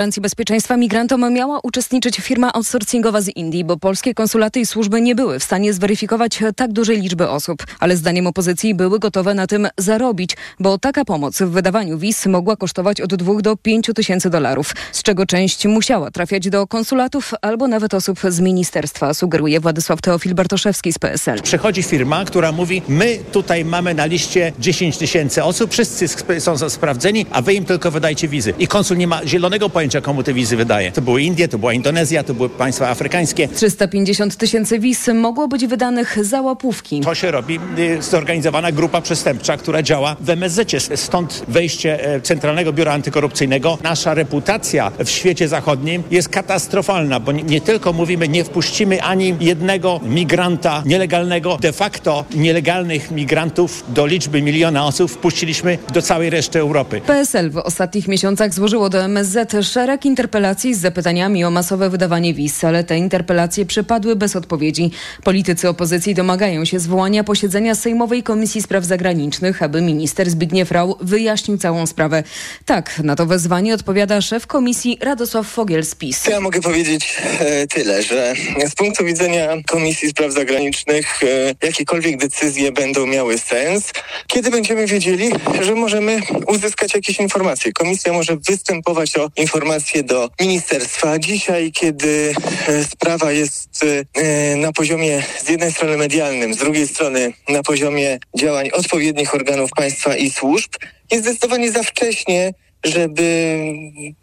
gwarancji bezpieczeństwa migrantom miała uczestniczyć firma outsourcingowa z Indii, bo polskie konsulaty i służby nie były w stanie zweryfikować tak dużej liczby osób. Ale zdaniem opozycji były gotowe na tym zarobić, bo taka pomoc w wydawaniu wiz mogła kosztować od 2 do 5 tysięcy dolarów, z czego część musiała trafiać do konsulatów albo nawet osób z ministerstwa, sugeruje Władysław Teofil Bartoszewski z PSL. Przychodzi firma, która mówi, my tutaj mamy na liście 10 tysięcy osób, wszyscy są sprawdzeni, a wy im tylko wydajcie wizy. I konsul nie ma zielonego pojęcia, komu te wizy wydaje. To były Indie, to była Indonezja, to były państwa afrykańskie. 350 tysięcy wiz mogło być wydanych za łapówki. To się robi y, zorganizowana grupa przestępcza, która działa w MSZ. Stąd wejście e, Centralnego Biura Antykorupcyjnego. Nasza reputacja w świecie zachodnim jest katastrofalna, bo nie, nie tylko mówimy, nie wpuścimy ani jednego migranta nielegalnego. De facto nielegalnych migrantów do liczby miliona osób wpuściliśmy do całej reszty Europy. PSL w ostatnich miesiącach złożyło do MSZ szereg interpelacji z zapytaniami o masowe wydawanie wiz, ale te interpelacje przepadły bez odpowiedzi. Politycy opozycji domagają się zwołania posiedzenia Sejmowej Komisji Spraw Zagranicznych, aby minister Zbigniew Rau wyjaśnił całą sprawę. Tak, na to wezwanie odpowiada szef komisji Radosław Fogiel z PiS. Ja mogę powiedzieć e, tyle, że z punktu widzenia Komisji Spraw Zagranicznych e, jakiekolwiek decyzje będą miały sens, kiedy będziemy wiedzieli, że możemy uzyskać jakieś informacje. Komisja może występować o informacje do ministerstwa. Dzisiaj, kiedy e, sprawa jest e, na poziomie z jednej strony medialnym, z drugiej strony na poziomie działań odpowiednich organów państwa i służb, jest zdecydowanie za wcześnie żeby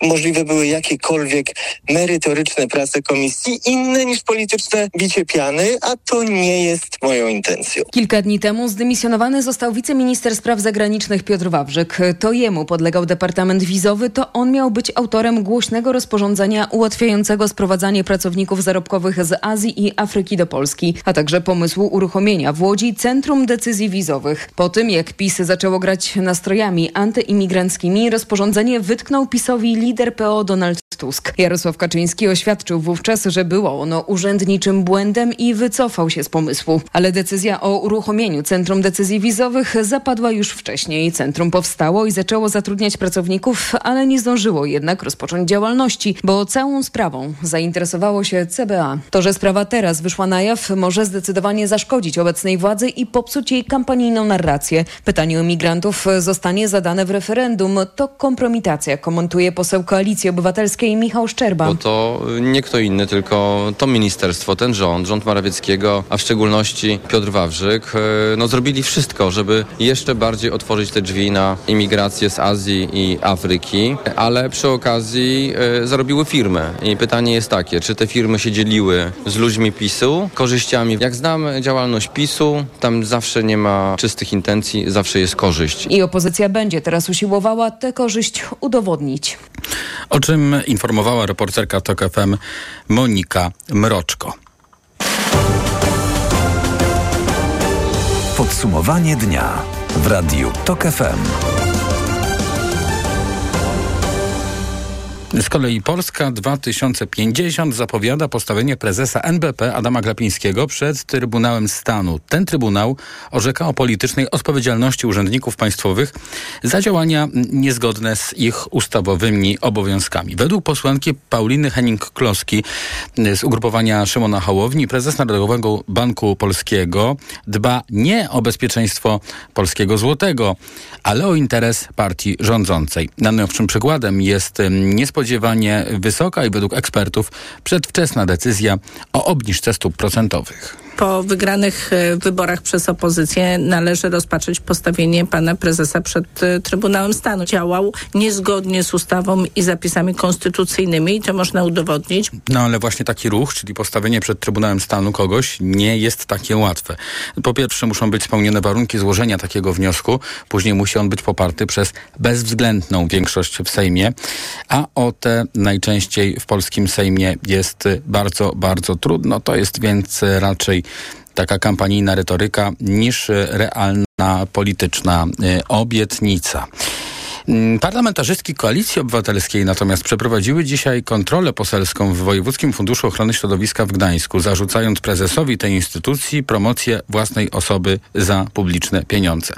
możliwe były jakiekolwiek merytoryczne prace komisji, inne niż polityczne bicie piany, a to nie jest moją intencją. Kilka dni temu zdymisjonowany został wiceminister spraw zagranicznych Piotr Wawrzyk. To jemu podlegał Departament Wizowy, to on miał być autorem głośnego rozporządzenia ułatwiającego sprowadzanie pracowników zarobkowych z Azji i Afryki do Polski, a także pomysłu uruchomienia w Łodzi Centrum Decyzji Wizowych. Po tym, jak PiS zaczęło grać nastrojami antyimigranckimi, rozporządzenie wytknął PiSowi lider PO Donald Tusk. Jarosław Kaczyński oświadczył wówczas, że było ono urzędniczym błędem i wycofał się z pomysłu. Ale decyzja o uruchomieniu Centrum Decyzji Wizowych zapadła już wcześniej. Centrum powstało i zaczęło zatrudniać pracowników, ale nie zdążyło jednak rozpocząć działalności, bo całą sprawą zainteresowało się CBA. To, że sprawa teraz wyszła na jaw, może zdecydowanie zaszkodzić obecnej władzy i popsuć jej kampanijną narrację. Pytanie o migrantów zostanie zadane w referendum. To kompromitacja, komentuje poseł Koalicji Obywatelskiej Michał Szczerba. Bo to nie kto inny, tylko to ministerstwo, ten rząd, rząd Morawieckiego, a w szczególności Piotr Wawrzyk, e, no zrobili wszystko, żeby jeszcze bardziej otworzyć te drzwi na imigrację z Azji i Afryki, ale przy okazji e, zarobiły firmy. I pytanie jest takie, czy te firmy się dzieliły z ludźmi PiSu korzyściami. Jak znam działalność PiSu, tam zawsze nie ma czystych intencji, zawsze jest korzyść. I opozycja będzie teraz usiłowała tę udowodnić. O czym informowała reporterka TOK FM Monika Mroczko. Podsumowanie dnia w Radiu TOK FM. Z kolei Polska 2050 zapowiada postawienie prezesa NBP Adama Glapińskiego przed Trybunałem Stanu. Ten Trybunał orzeka o politycznej odpowiedzialności urzędników państwowych za działania niezgodne z ich ustawowymi obowiązkami. Według posłanki Pauliny Henning-Kloski z ugrupowania Szymona Hołowni prezes Narodowego Banku Polskiego dba nie o bezpieczeństwo polskiego złotego, ale o interes partii rządzącej. Najnowszym przykładem jest niespodziewanie niespodziewanie wysoka i według ekspertów przedwczesna decyzja o obniżce stóp procentowych po wygranych e, wyborach przez opozycję należy rozpatrzeć postawienie pana prezesa przed e, Trybunałem Stanu. Działał niezgodnie z ustawą i zapisami konstytucyjnymi i to można udowodnić. No ale właśnie taki ruch, czyli postawienie przed Trybunałem Stanu kogoś nie jest takie łatwe. Po pierwsze muszą być spełnione warunki złożenia takiego wniosku, później musi on być poparty przez bezwzględną większość w Sejmie, a o te najczęściej w polskim Sejmie jest bardzo, bardzo trudno. To jest więc raczej taka kampanijna retoryka niż realna polityczna y, obietnica. Mm, parlamentarzystki Koalicji Obywatelskiej natomiast przeprowadziły dzisiaj kontrolę poselską w Wojewódzkim Funduszu Ochrony Środowiska w Gdańsku, zarzucając prezesowi tej instytucji promocję własnej osoby za publiczne pieniądze.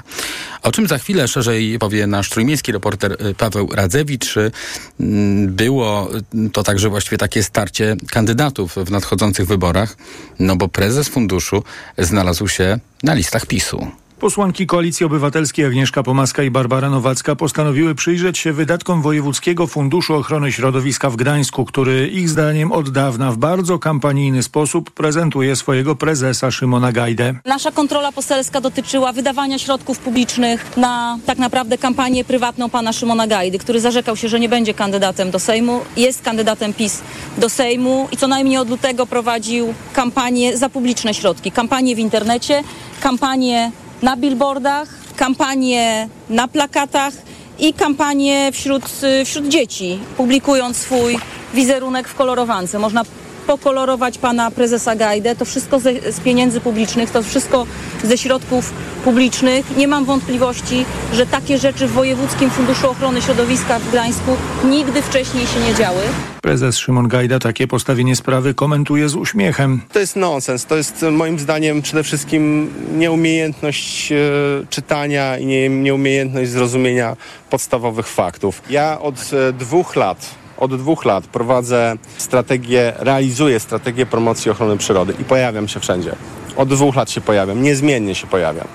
O czym za chwilę szerzej powie nasz trójmiejski reporter y, Paweł Radzewicz. Mm, było to także właściwie takie starcie kandydatów w nadchodzących wyborach, no bo prezes funduszu znalazł się na listach PiSu. Posłanki Koalicji Obywatelskiej Agnieszka Pomaska i Barbara Nowacka postanowiły przyjrzeć się wydatkom Wojewódzkiego Funduszu Ochrony Środowiska w Gdańsku, który ich zdaniem od dawna w bardzo kampanijny sposób prezentuje swojego prezesa Szymona Gajdę. Nasza kontrola poselska dotyczyła wydawania środków publicznych na tak naprawdę kampanię prywatną pana Szymona Gajdy, który zarzekał się, że nie będzie kandydatem do Sejmu, jest kandydatem PiS do Sejmu i co najmniej od lutego prowadził kampanię za publiczne środki, kampanię w internecie, kampanię na billboardach, kampanie na plakatach i kampanie wśród, wśród dzieci, publikując swój wizerunek w kolorowance. Można pokolorować pana prezesa Gajdę. To wszystko ze, z pieniędzy publicznych, to wszystko ze środków publicznych. Nie mam wątpliwości, że takie rzeczy w Wojewódzkim Funduszu Ochrony Środowiska w Gdańsku nigdy wcześniej się nie działy. Prezes Szymon Gajda takie postawienie sprawy komentuje z uśmiechem. To jest nonsens. To jest moim zdaniem przede wszystkim nieumiejętność e, czytania i nie, nieumiejętność zrozumienia podstawowych faktów. Ja od e, dwóch lat od dwóch lat prowadzę strategię, realizuję strategię promocji ochrony przyrody i pojawiam się wszędzie. Od dwóch lat się pojawiam, niezmiennie się pojawiam.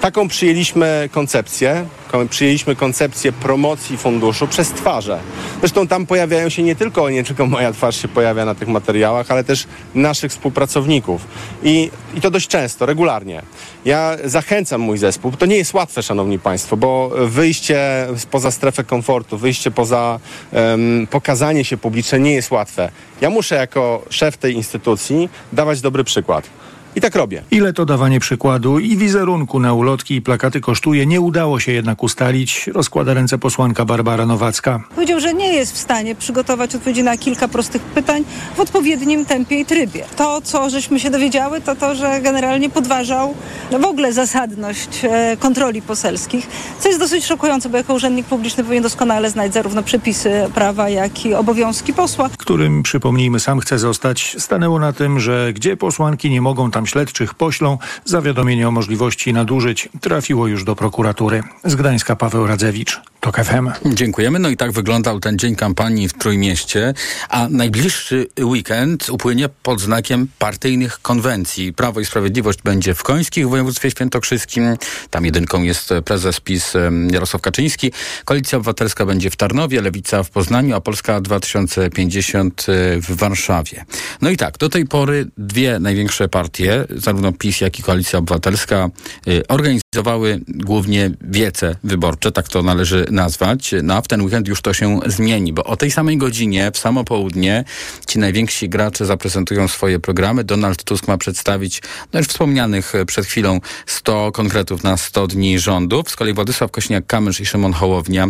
Taką przyjęliśmy koncepcję, przyjęliśmy koncepcję promocji funduszu przez twarze. Zresztą tam pojawiają się nie tylko, nie tylko moja twarz się pojawia na tych materiałach, ale też naszych współpracowników. I, i to dość często, regularnie. Ja zachęcam mój zespół. To nie jest łatwe, szanowni państwo, bo wyjście poza strefę komfortu, wyjście poza um, pokazanie się publiczne nie jest łatwe. Ja muszę jako szef tej instytucji dawać dobry przykład. I tak robię. Ile to dawanie przykładu i wizerunku na ulotki i plakaty kosztuje, nie udało się jednak ustalić. Rozkłada ręce posłanka Barbara Nowacka. Powiedział, że nie jest w stanie przygotować odpowiedzi na kilka prostych pytań w odpowiednim tempie i trybie. To, co żeśmy się dowiedziały, to to, że generalnie podważał w ogóle zasadność e, kontroli poselskich, co jest dosyć szokujące, bo jako urzędnik publiczny powinien doskonale znać zarówno przepisy prawa, jak i obowiązki posła. Którym, przypomnijmy, sam chce zostać, stanęło na tym, że gdzie posłanki nie mogą tam śledczych poślą, zawiadomienie o możliwości nadużyć trafiło już do prokuratury. Z Gdańska Paweł Radzewicz. TOK FM. Dziękujemy. No i tak wyglądał ten dzień kampanii w Trójmieście, a najbliższy weekend upłynie pod znakiem partyjnych konwencji. Prawo i Sprawiedliwość będzie w Końskich w województwie świętokrzyskim. Tam jedynką jest prezes PiS Jarosław Kaczyński. Koalicja Obywatelska będzie w Tarnowie, Lewica w Poznaniu, a Polska 2050 w Warszawie. No i tak, do tej pory dwie największe partie, zarówno PiS, jak i Koalicja Obywatelska, y, organizowały głównie wiece wyborcze, tak to należy nazwać. No a w ten weekend już to się zmieni, bo o tej samej godzinie, w samo południe, ci najwięksi gracze zaprezentują swoje programy. Donald Tusk ma przedstawić, no już wspomnianych przed chwilą, 100 konkretów na 100 dni rządów. Z kolei Władysław Kośniak-Kamysz i Szymon Hołownia,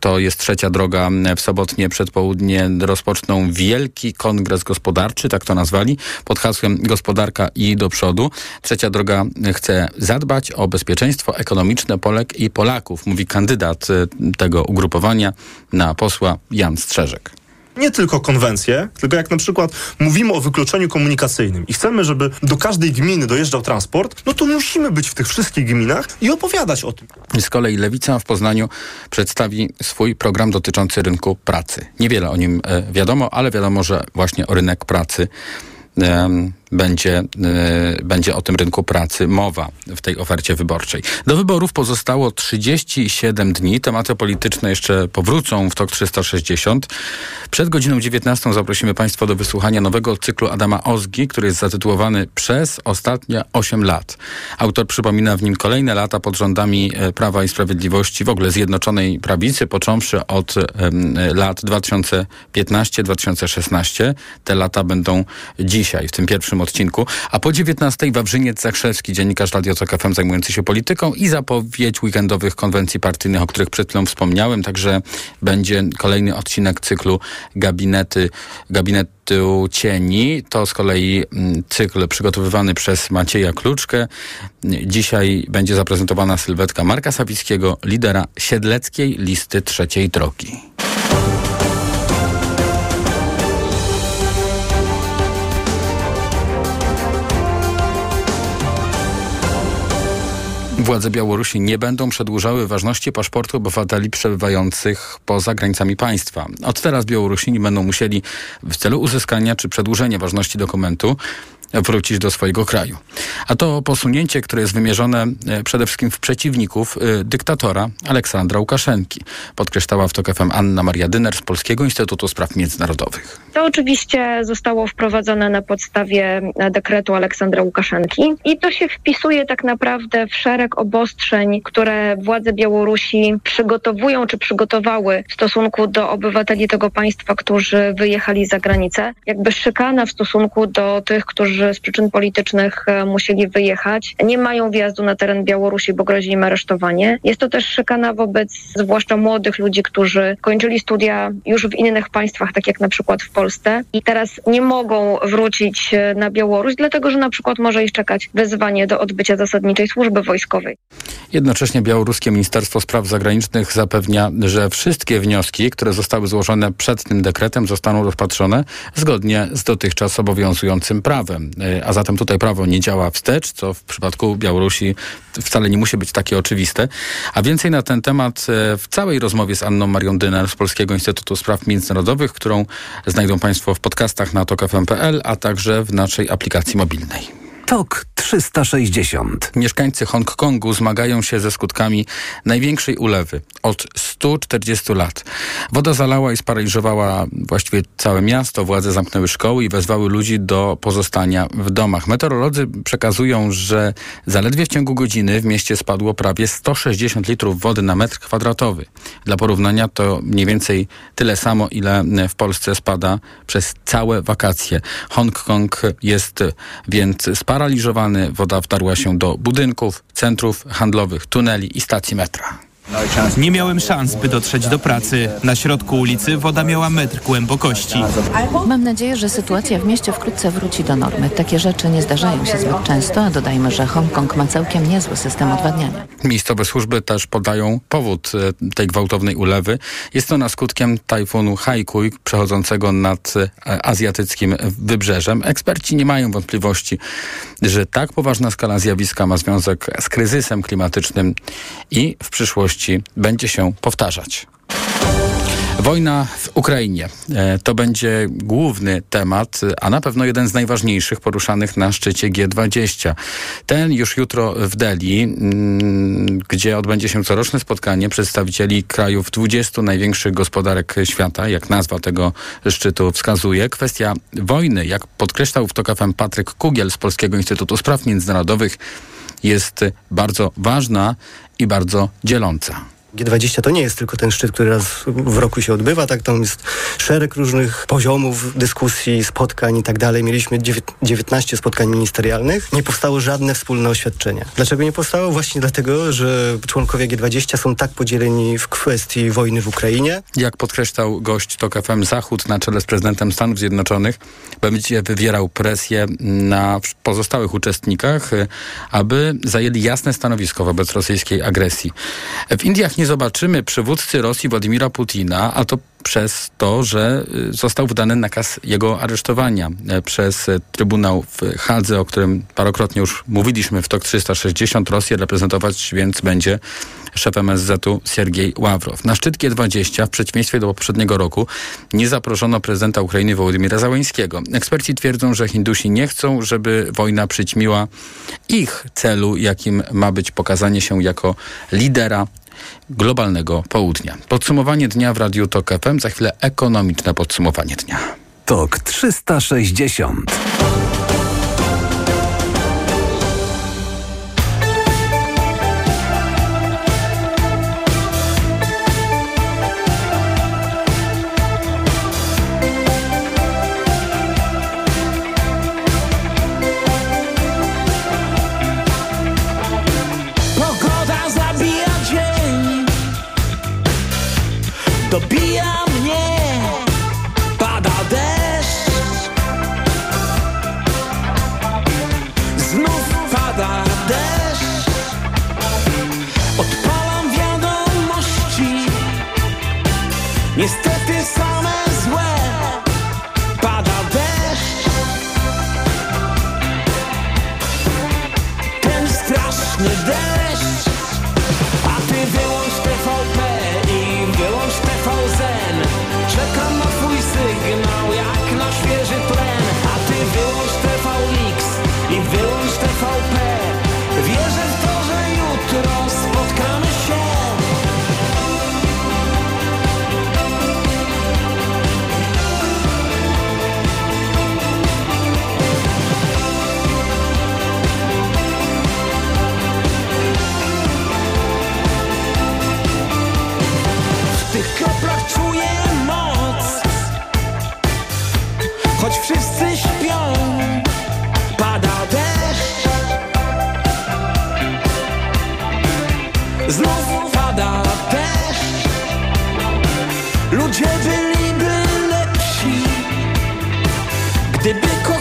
to jest trzecia droga w sobotnie przedpołudnie, rozpoczną wielki kongres gospodarczy, tak to nazwali, pod hasłem Gospodarka i do przodu. Trzecia droga chce zadbać o bezpieczeństwo ekonomiczne Polek i Polaków, mówi kandydat tego ugrupowania na posła Jan Strzeżek nie tylko konwencje, tylko jak na przykład mówimy o wykluczeniu komunikacyjnym i chcemy, żeby do każdej gminy dojeżdżał transport, no to musimy być w tych wszystkich gminach i opowiadać o tym. Z kolei Lewica w Poznaniu przedstawi swój program dotyczący rynku pracy. Niewiele o nim e, wiadomo, ale wiadomo, że właśnie o rynek pracy będzie, y, będzie o tym rynku pracy mowa w tej ofercie wyborczej. Do wyborów pozostało 37 dni. Tematy polityczne jeszcze powrócą w TOK 360. Przed godziną 19 zaprosimy Państwa do wysłuchania nowego cyklu Adama Ozgi, który jest zatytułowany Przez ostatnie 8 lat. Autor przypomina w nim kolejne lata pod rządami e, Prawa i Sprawiedliwości, w ogóle Zjednoczonej Prawicy, począwszy od lat 2015-2016. Te lata będą dzisiaj, w tym pierwszym odcinku. A po 19 Wawrzyniec Zakrzewski, dziennikarz Radio Tok FM zajmujący się polityką i zapowiedź weekendowych konwencji partyjnych, o których przed chwilą wspomniałem. Także będzie kolejny odcinek cyklu Gabinety, Gabinetu Cieni. To z kolei mm, cykl przygotowywany przez Macieja Kluczkę. Dzisiaj będzie zaprezentowana sylwetka Marka Sawickiego, lidera siedleckiej listy trzeciej drogi. Władze Białorusi nie będą przedłużały ważności paszportu obywateli przebywających poza granicami państwa. Od teraz Białorusini będą musieli w celu uzyskania czy przedłużenia ważności dokumentu wrócić do swojego kraju. A to posunięcie, które jest wymierzone e, przede wszystkim w przeciwników e, dyktatora Aleksandra Łukaszenki, podkreślała w TOK FM Anna Maria Dyner z Polskiego Instytutu Spraw Międzynarodowych. To oczywiście zostało wprowadzone na podstawie e, dekretu Aleksandra Łukaszenki i to się wpisuje tak naprawdę w szereg obostrzeń, które władze Białorusi przygotowują czy przygotowały w stosunku do obywateli tego państwa, którzy wyjechali za granicę. Jakby szykana w stosunku do tych, którzy którzy z przyczyn politycznych e, musieli wyjechać, nie mają wjazdu na teren Białorusi, bo grozi im aresztowanie. Jest to też szykana wobec zwłaszcza młodych ludzi, którzy kończyli studia już w innych państwach, tak jak na przykład w Polsce i teraz nie mogą wrócić e, na Białoruś, dlatego że na przykład może ich czekać wezwanie do odbycia zasadniczej służby wojskowej. Jednocześnie białoruskie Ministerstwo Spraw Zagranicznych zapewnia, że wszystkie wnioski, które zostały złożone przed tym dekretem, zostaną rozpatrzone zgodnie z dotychczas obowiązującym prawem. E, a zatem tutaj prawo nie działa wstecz, co w przypadku Białorusi wcale nie musi być takie oczywiste. A więcej na ten temat e, w całej rozmowie z Anną Marią Dyner z Polskiego Instytutu Spraw Międzynarodowych, którą znajdą Państwo w podcastach na tokfm.pl, a także w naszej aplikacji mobilnej. TOK 360. Mieszkańcy Hongkongu zmagają się ze skutkami największej ulewy od 140 lat. Woda zalała i sparaliżowała właściwie całe miasto. Władze zamknęły szkoły i wezwały ludzi do pozostania w domach. Meteorolodzy przekazują, że zaledwie w ciągu godziny w mieście spadło prawie 160 litrów wody na metr kwadratowy. Dla porównania to mniej więcej tyle samo, ile w Polsce spada przez całe wakacje. Hongkong jest więc sparaliżowany. Woda wtarła się do budynków, centrów handlowych, tuneli i stacji metra. Nie miałem szans, by dotrzeć do pracy. Na środku ulicy woda miała metr głębokości. Mam nadzieję, że sytuacja w mieście wkrótce wróci do normy. Takie rzeczy nie zdarzają się zbyt często, a dodajmy, że Hongkong ma całkiem niezły system odwadniania. Miejscowe służby też podają powód e, tej gwałtownej ulewy. Jest ona skutkiem tajfunu Haikuj przechodzącego nad e, azjatyckim wybrzeżem. Eksperci nie mają wątpliwości, że tak poważna skala zjawiska ma związek z kryzysem klimatycznym i w przyszłości będzie się powtarzać. Wojna w Ukrainie e, to będzie główny temat, a na pewno jeden z najważniejszych poruszanych na szczycie G20. Ten już jutro w Delhi, mm, gdzie odbędzie się coroczne spotkanie przedstawicieli krajów 20 największych gospodarek świata, jak nazwa tego szczytu wskazuje. Kwestia wojny, jak podkreślał w TOK FM Patryk Kugiel z Polskiego Instytutu Spraw Międzynarodowych, jest bardzo ważna i bardzo dzieląca. G20 to nie jest tylko ten szczyt, który raz w roku się odbywa, tak tam jest szereg różnych poziomów dyskusji, spotkań i tak dalej. Mieliśmy 19 spotkań ministerialnych, nie powstało żadne wspólne oświadczenie. Dlaczego nie powstało? Właśnie dlatego, że członkowie G20 są tak podzieleni w kwestii wojny w Ukrainie. Jak podkreślał gość TOK FM, Zachód na czele z prezydentem Stanów Zjednoczonych będzie wywierał presję na pozostałych uczestnikach, aby zajęli jasne stanowisko wobec rosyjskiej agresji. W Indiach nie nie zobaczymy przywódcy Rosji Władimira Putina, a to przez to, że y, został wydany nakaz jego aresztowania e, przez e, Trybunał w Hadze, o którym parokrotnie już mówiliśmy w TOK 360. Rosję reprezentować więc będzie szef MSZ-u Siergiej Ławrow. Na szczyt G20 w przeciwieństwie do poprzedniego roku nie zaproszono prezydenta Ukrainy Wołodymira Załańskiego. Eksperci twierdzą, że Hindusi nie chcą, żeby wojna przyćmiła ich celu, jakim ma być pokazanie się jako lidera globalnego południa. Podsumowanie dnia w Radiu TOK FM, za chwilę ekonomiczne podsumowanie dnia. TOK 360 des bécons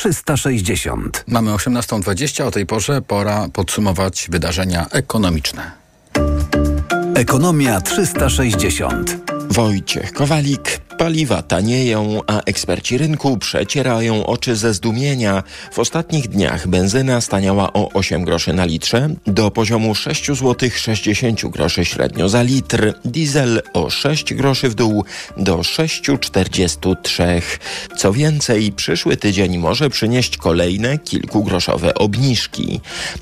360. Mamy 18.20, o tej porze pora podsumować wydarzenia ekonomiczne. Ekonomia 360. Wojciech Kowalik. Paliwa tanieją, a eksperci rynku przecierają oczy ze zdumienia. W ostatnich dniach benzyna staniała o 8 groszy na litrze do poziomu 6 zł 60 groszy średnio za litr. Diesel o 6 groszy w dół do 6,43. Co więcej, przyszły tydzień może przynieść kolejne kilkugroszowe obniżki.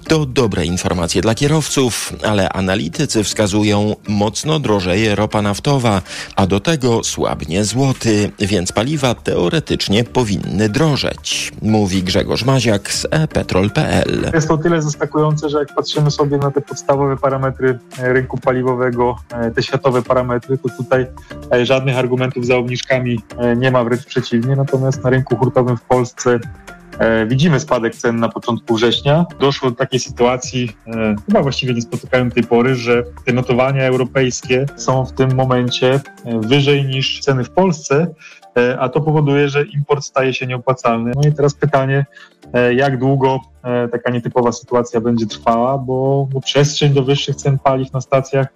To dobre informacje dla kierowców, ale analitycy wskazują mocno drożeje ropa naftowa, a do tego słabnie złoty, więc paliwa teoretycznie powinny drożeć, mówi Grzegorz Maziak z epetrol.pl. Jest to tyle zaskakujące, że jak patrzymy sobie na te podstawowe parametry e, rynku paliwowego, e, te światowe parametry, to tutaj e, żadnych argumentów za obniżkami nie ma, wręcz przeciwnie. Natomiast na rynku hurtowym w Polsce Widzimy spadek cen na początku września. Doszło do takiej sytuacji, chyba właściwie nie spotykają tej pory, że te notowania europejskie są w tym momencie wyżej niż ceny w Polsce, a to powoduje, że import staje się nieopłacalny. No i teraz pytanie, jak długo taka nietypowa sytuacja będzie trwała, bo, bo przestrzeń do wyższych cen paliw na stacjach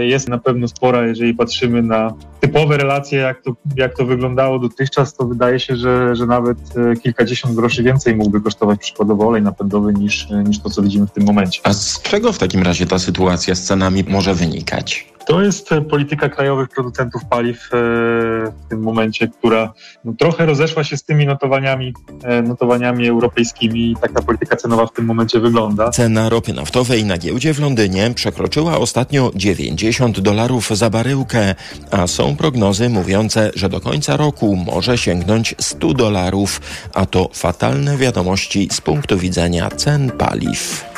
jest na pewno spora, jeżeli patrzymy na typowe relacje, jak to, jak to wyglądało dotychczas, to wydaje się, że, że nawet kilkadziesiąt groszy więcej mógłby kosztować przykładowo olej napędowy niż, niż to, co widzimy w tym momencie. A z czego w takim razie ta sytuacja z cenami może wynikać? To jest polityka krajowych producentów paliw w tym momencie, która no, trochę rozeszła się z tymi notowaniami, notowaniami europejskimi i taka polityka cenowa w tym momencie wygląda. Cena ropy naftowej na giełdzie w Londynie przekroczyła ostatnio 90 dolarów za baryłkę, a są prognozy mówiące, że do końca roku może sięgnąć 100 dolarów, a to fatalne wiadomości z punktu widzenia cen paliw.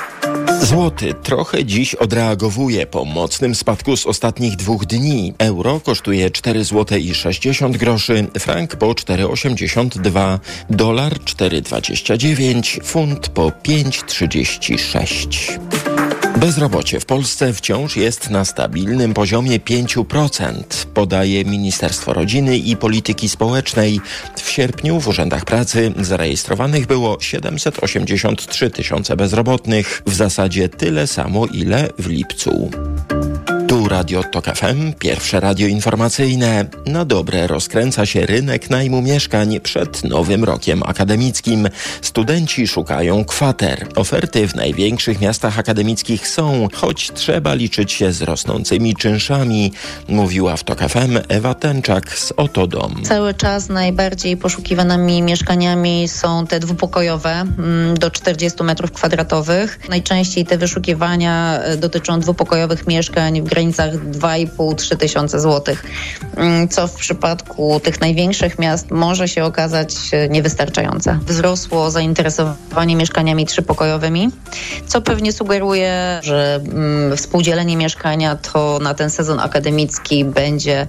Złoty trochę dziś odreagowuje po mocnym spadku z ostatnich dwóch dni. Euro kosztuje 4 zł i 60 groszy, frank po 4,82, dolar 4,29, funt po 5,36. Bezrobocie w Polsce wciąż jest na stabilnym poziomie 5%, podaje Ministerstwo Rodziny i Polityki Społecznej. W sierpniu w urzędach pracy zarejestrowanych było 783 tysiące bezrobotnych, w zasadzie tyle samo ile w lipcu. Radio TOK FM, pierwsze radio informacyjne. Na dobre rozkręca się rynek najmu mieszkań przed nowym rokiem akademickim. Studenci szukają kwater. Oferty w największych miastach akademickich są, choć trzeba liczyć się z rosnącymi czynszami, mówiła w TOK FM Ewa Tęczak z Otodom. Cały czas najbardziej poszukiwanymi mieszkaniami są te dwupokojowe mm, do 40 metrów kwadratowych. Najczęściej te wyszukiwania e, dotyczą dwupokojowych mieszkań w granicach 2,5-3 tysiące złotych, mm, co w przypadku tych największych miast może się okazać e, niewystarczające. Wzrosło zainteresowanie mieszkaniami trzypokojowymi, co pewnie sugeruje, że mm, współdzielenie mieszkania to na ten sezon akademicki będzie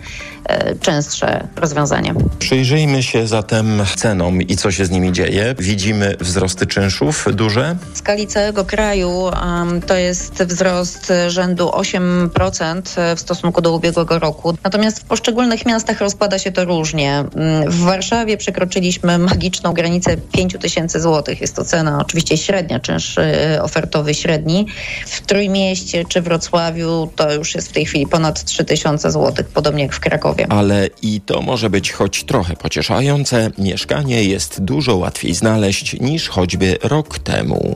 częstsze rozwiązanie. Przyjrzyjmy się zatem cenom i co się z nimi dzieje. Widzimy wzrosty czynszów duże. W skali całego kraju um, to jest wzrost rzędu 8% w stosunku do ubiegłego roku. Natomiast w poszczególnych miastach rozkłada się to różnie. Mm, W Warszawie przekroczyliśmy magiczną granicę 5 tysięcy złotych. Jest to cena oczywiście średnia, czynsz y, ofertowy średni. W Trójmieście czy Wrocławiu to już jest w tej chwili ponad 3 tysiące złotych, podobnie jak w Krakowie. Ale i to może być choć trochę pocieszające. Mieszkanie jest dużo łatwiej znaleźć niż choćby rok temu.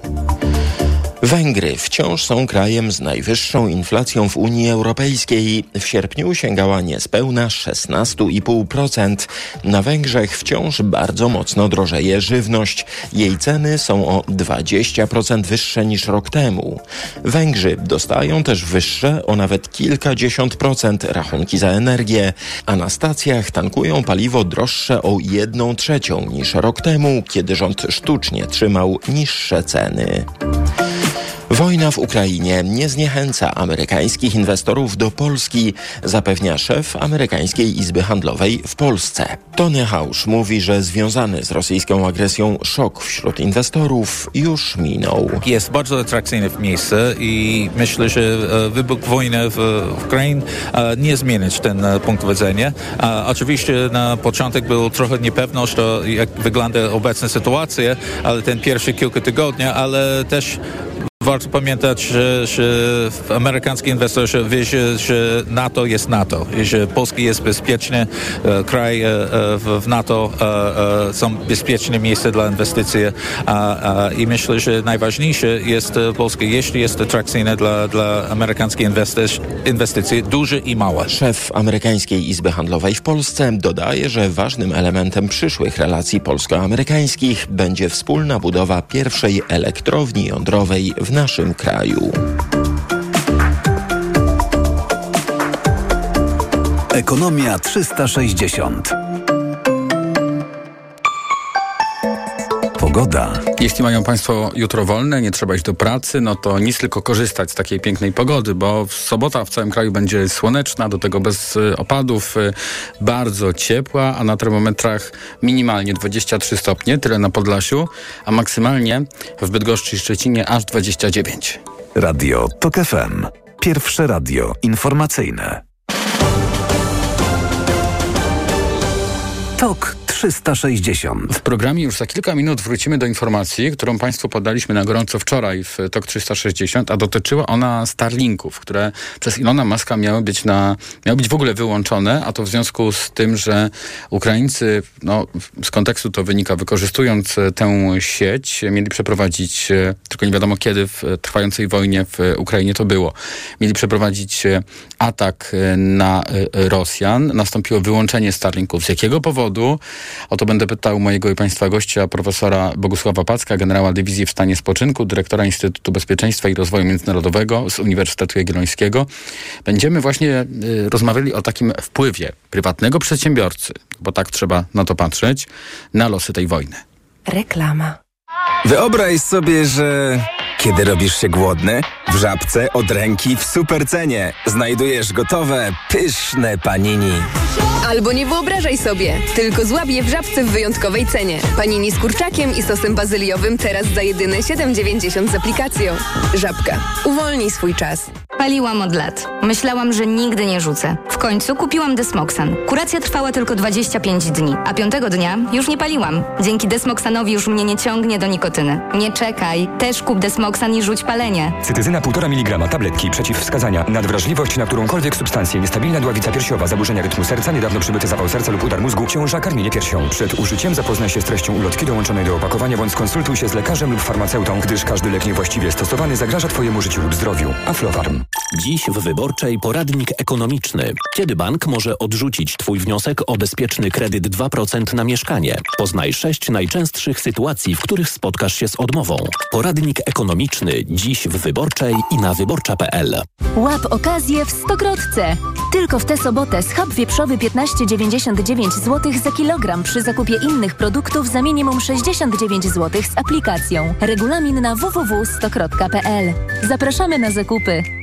Węgry wciąż są krajem z najwyższą inflacją w Unii Europejskiej. W sierpniu sięgała niespełna 16,5%. Na Węgrzech wciąż bardzo mocno drożeje żywność. Jej ceny są o 20% wyższe niż rok temu. Węgrzy dostają też wyższe o nawet kilkadziesiąt procent rachunki za energię, a na stacjach tankują paliwo droższe o jedną trzecią niż rok temu, kiedy rząd sztucznie trzymał niższe ceny. Wojna w Ukrainie nie zniechęca amerykańskich inwestorów do Polski, zapewnia szef amerykańskiej Izby Handlowej w Polsce. Tony Hausch mówi, że związany z rosyjską agresją szok wśród inwestorów już minął. Jest bardzo atrakcyjne miejsce i myślę, że e, wybuch wojny w Ukrainie e, nie zmienić ten e, punkt widzenia. Oczywiście na początek było trochę niepewność, jak wygląda obecna sytuacja, ale ten pierwszy kilka tygodni, ale też Warto pamiętać, że, że amerykański inwestor wie, że, że NATO jest NATO i że Polska jest bezpieczny e, kraj e, e, w, NATO, są bezpieczne miejsca dla inwestycji a, i myślę, że najważniejsze jest Polska, jeśli jest atrakcyjne dla, dla amerykańskich inwestycji, duże i małe. Szef amerykańskiej Izby Handlowej w Polsce dodaje, że ważnym elementem przyszłych relacji polsko-amerykańskich będzie wspólna budowa pierwszej elektrowni jądrowej w naszym kraju. Ekonomia 360. Pogoda. Jeśli mają Państwo jutro wolne, nie trzeba iść do pracy, no to nic tylko korzystać z takiej pięknej pogody, bo w sobota w całym kraju będzie słoneczna, do tego bez y, opadów, y, bardzo ciepła, a na termometrach minimalnie 23 stopnie, tyle na Podlasiu, a maksymalnie w Bydgoszczy i Szczecinie aż 29. Radio TOK FM. Pierwsze radio informacyjne. TOK 360. W programie już za kilka minut wrócimy do informacji, którą Państwu podaliśmy na gorąco wczoraj w TOK 360, a dotyczyła ona Starlinków, które przez Ilona Maska miały być, na, miały być w ogóle wyłączone, a to w związku z tym, że Ukraińcy, no, z kontekstu to wynika, wykorzystując tę sieć, mieli przeprowadzić, tylko nie wiadomo kiedy, w trwającej wojnie w Ukrainie to było, mieli przeprowadzić atak na Rosjan. Nastąpiło wyłączenie Starlinków. Z jakiego powodu? O to będę pytał mojego i Państwa gościa, profesora Bogusława Packa, generała dywizji w stanie spoczynku, dyrektora Instytutu Bezpieczeństwa i Rozwoju Międzynarodowego z Uniwersytetu Jagiellońskiego. Będziemy właśnie y, rozmawiali o takim wpływie prywatnego przedsiębiorcy, bo tak trzeba na to patrzeć, na losy tej wojny. Reklama. Wyobraź sobie, że kiedy robisz się głodny, w żabce od ręki w supercenie znajdujesz gotowe, pyszne panini. Albo nie wyobrażaj sobie, tylko złap je w żabce w wyjątkowej cenie. Panini z kurczakiem i sosem bazyliowym teraz za jedyne 7,90 z aplikacją. Żabka. Uwolnij swój czas. Paliłam od lat. Myślałam, że nigdy nie rzucę. W końcu kupiłam Desmoxan. Kuracja trwała tylko 25 dni, a piątego dnia już nie paliłam. Dzięki Desmoxanowi już mnie nie ciągnie do nikotyny. Nie czekaj, też kup Desmoxan i rzuć palenie. Cytyzyna 1,5 mg tabletki przeciwwskazania. Nadwrażliwość na którąkolwiek substancję. Niestabilna dławica piersiowa. Zaburzenia rytmu serca. Niedawno przybyty zawał serca lub udar mózgu. Ciąża, karmienie piersią. Przed użyciem zapoznaj się z treścią ulotki dołączonej do opakowania bądź skonsultuj się z lekarzem lub farmaceutą, gdyż każdy lek niewłaściwie stosowany zagraża Twojemu życiu lub zdrowiu. Aflofarm. Dziś w Wyborczej poradnik ekonomiczny. Kiedy bank może odrzucić Twój wniosek o bezpieczny kredyt 2% na mieszkanie? Poznaj sześć najczęstszych sytuacji, w których spotkasz się z odmową. Poradnik ekonomiczny dziś w Wyborczej i na wyborcza.pl. Łap okazję w Stokrotce. Tylko w tę sobotę schab wieprzowy 15,99 zł za kilogram przy zakupie innych produktów za minimum 69 zł z aplikacją. Regulamin na www.stokrotka.pl. Zapraszamy na zakupy.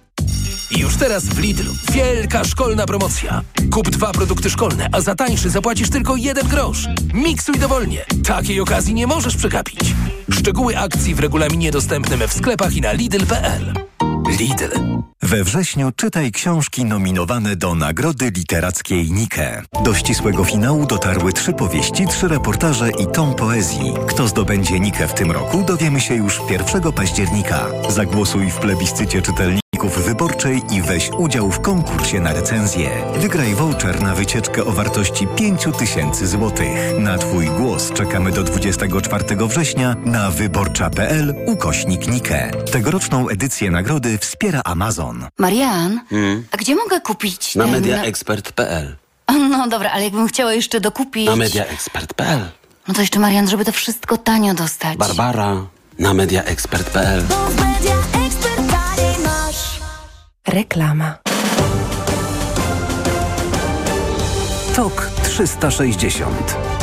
już teraz w Lidlu wielka szkolna promocja. Kup dwa produkty szkolne, a za tańszy zapłacisz tylko jeden grosz. Miksuj dowolnie. Takiej okazji nie możesz przegapić. Szczegóły akcji w regulaminie dostępnym w sklepach i na lidl.pl. Lidl. We wrześniu czytaj książki nominowane do Nagrody Literackiej Nike. Do ścisłego finału dotarły trzy powieści, trzy reportaże i tom poezji. Kto zdobędzie Nikę w tym roku, dowiemy się już 1 października. Zagłosuj w plebiscycie wyborczej i weź udział w konkursie na recenzję. Wygraj voucher na wycieczkę o wartości 5000 zł. Na Twój głos czekamy do 24 września na wyborcza.pl ukośnik Nike. Tegoroczną edycję nagrody wspiera Amazon. Marian, Hmm? a gdzie mogę kupić Na ten... mediaexpert.pl No dobra, ale jakbym chciała jeszcze dokupić... Na mediaexpert.pl No to jeszcze Marian, żeby to wszystko tanio dostać. Barbara na mediaexpert.pl Reklama. Tok 360.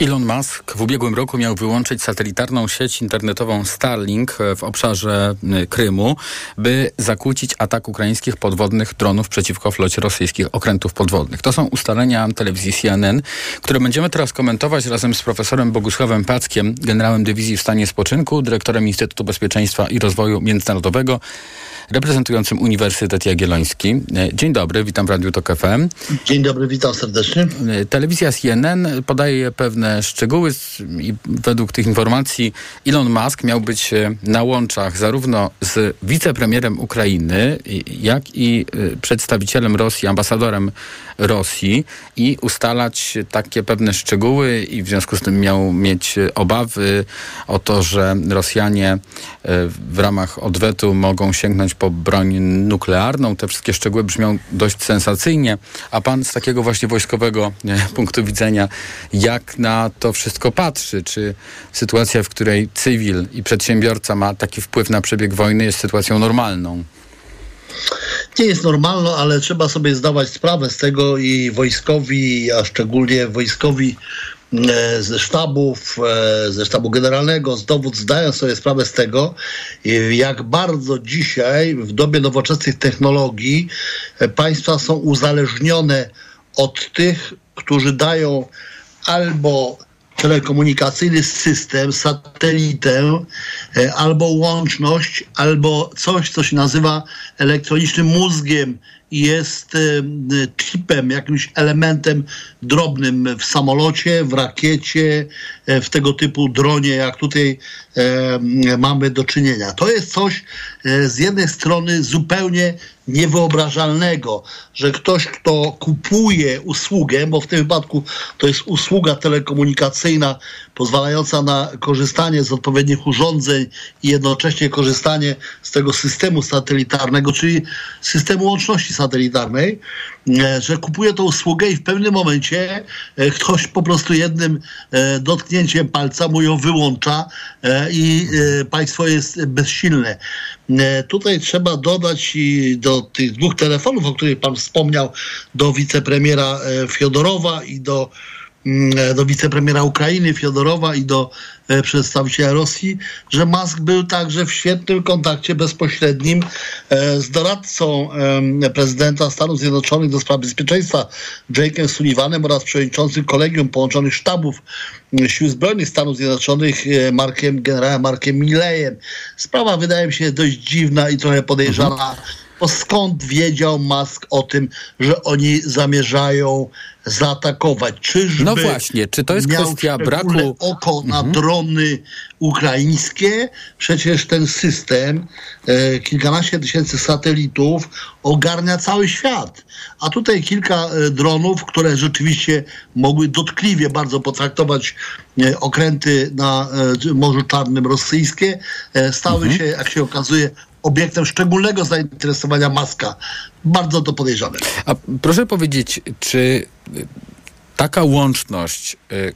Elon Musk w ubiegłym roku miał wyłączyć satelitarną sieć internetową Starlink w obszarze y, Krymu, by zakłócić atak ukraińskich podwodnych dronów przeciwko flocie rosyjskich okrętów podwodnych. To są ustalenia telewizji CNN, które będziemy teraz komentować razem z profesorem Bogusławem Packiem, generałem dywizji w stanie spoczynku, dyrektorem Instytutu Bezpieczeństwa i Rozwoju Międzynarodowego, reprezentującym Uniwersytet Jagielloński. Y, Dzień dobry, witam w Radiu Tok FM. Dzień dobry, witam serdecznie. Y, Telewizja CNN podaje pewne szczegóły i według tych informacji Elon Musk miał być e, na łączach zarówno z wicepremierem Ukrainy, jak i e, przedstawicielem Rosji, ambasadorem Rosji i ustalać takie pewne szczegóły i w związku z tym miał mieć e, obawy o to, że Rosjanie e, w ramach odwetu mogą sięgnąć po broń nuklearną. Te wszystkie szczegóły brzmią dość sensacyjnie, a pan z takiego właśnie wojskowego punktu widzenia, jak na to wszystko patrzy? Czy sytuacja, w której cywil i przedsiębiorca ma taki wpływ na przebieg wojny jest sytuacją normalną? Nie jest normalno, ale trzeba sobie zdawać sprawę z tego i wojskowi, a szczególnie wojskowi ze sztabów, e, ze sztabu generalnego, z dowód zdają sobie sprawę z tego, e, jak bardzo dzisiaj w dobie nowoczesnych technologii e, państwa są uzależnione od tych, którzy dają albo telekomunikacyjny system, satelitę, e, albo łączność, albo coś, co się nazywa elektronicznym mózgiem jest e, chipem, jakimś elementem drobnym w samolocie, w rakiecie, e, w tego typu dronie, jak tutaj e, mamy do czynienia. To jest coś e, z jednej strony zupełnie niewyobrażalnego, że ktoś, kto kupuje usługę, bo w tym wypadku to jest usługa telekomunikacyjna pozwalająca na korzystanie z odpowiednich urządzeń i jednocześnie korzystanie z tego systemu satelitarnego, czyli systemu łączności satelitarnej, e, że kupuje tą usługę i w pewnym momencie e, ktoś po prostu jednym e, dotknięciem palca mu ją wyłącza i państwo jest bezsilne. Tutaj trzeba dodać i do tych dwóch telefonów, o których pan wspomniał, do wicepremiera Fiodorowa i do, do wicepremiera Ukrainy Fiodorowa i do e, przedstawiciela Rosji, że Musk był także w świetnym kontakcie bezpośrednim e, z doradcą prezydenta Stanów Zjednoczonych do spraw bezpieczeństwa Jake'em Sullivanem oraz przewodniczącym Kolegium Połączonych Sztabów Sił Zbrojnych Stanów Zjednoczonych e, Markiem, generałem Markiem Milleyem. Sprawa wydaje mi się dość dziwna i trochę podejrzana. Bo skąd wiedział Musk o tym, że oni zamierzają zaatakować? Czyżby No właśnie, czy to jest kwestia braku- oko na Mhm. drony ukraińskie? Przecież ten system, e, kilkanaście tysięcy satelitów ogarnia cały świat. A tutaj kilka e, dronów, które rzeczywiście mogły dotkliwie bardzo potraktować e, okręty na e, Morzu Czarnym rosyjskie, e, stały Mhm. się, jak się okazuje, obiektem szczególnego zainteresowania Maska. Bardzo to podejrzane. A proszę powiedzieć, czy y, taka łączność y,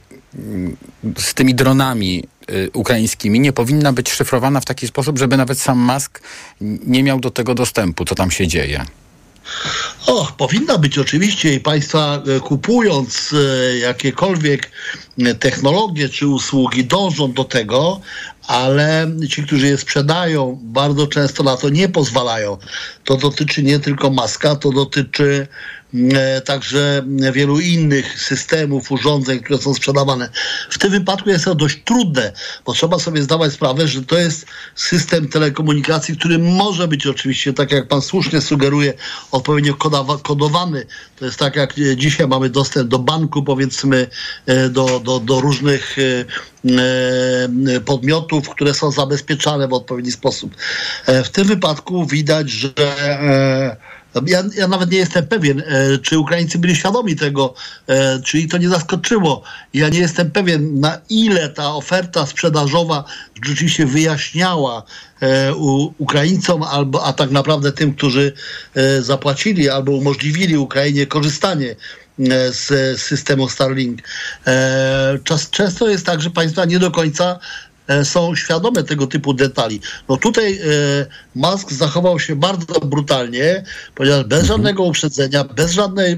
z tymi dronami y, ukraińskimi nie powinna być szyfrowana w taki sposób, żeby nawet sam Musk nie miał do tego dostępu, co tam się dzieje? O, powinna być oczywiście i państwa kupując jakiekolwiek technologie czy usługi dążą do tego, ale ci, którzy je sprzedają, bardzo często na to nie pozwalają. To dotyczy nie tylko maska, to dotyczy także wielu innych systemów, urządzeń, które są sprzedawane. W tym wypadku jest to dość trudne, bo trzeba sobie zdawać sprawę, że to jest system telekomunikacji, który może być oczywiście, tak jak pan słusznie sugeruje, odpowiednio kodowany. To jest tak, jak e, dzisiaj mamy dostęp do banku, powiedzmy, e, do, do, do różnych e, e, podmiotów, które są zabezpieczane w odpowiedni sposób. E, W tym wypadku widać, że e, ja, ja nawet nie jestem pewien, e, czy Ukraińcy byli świadomi tego, e, czy ich to nie zaskoczyło. Ja nie jestem pewien, na ile ta oferta sprzedażowa rzeczywiście wyjaśniała e, Ukraińcom, albo, a tak naprawdę tym, którzy zapłacili albo umożliwili Ukrainie korzystanie z systemu Starlink. Czas, często jest tak, że państwa nie do końca są świadome tego typu detali. No tutaj e, Musk zachował się bardzo brutalnie, ponieważ bez żadnego uprzedzenia, bez żadnej, e,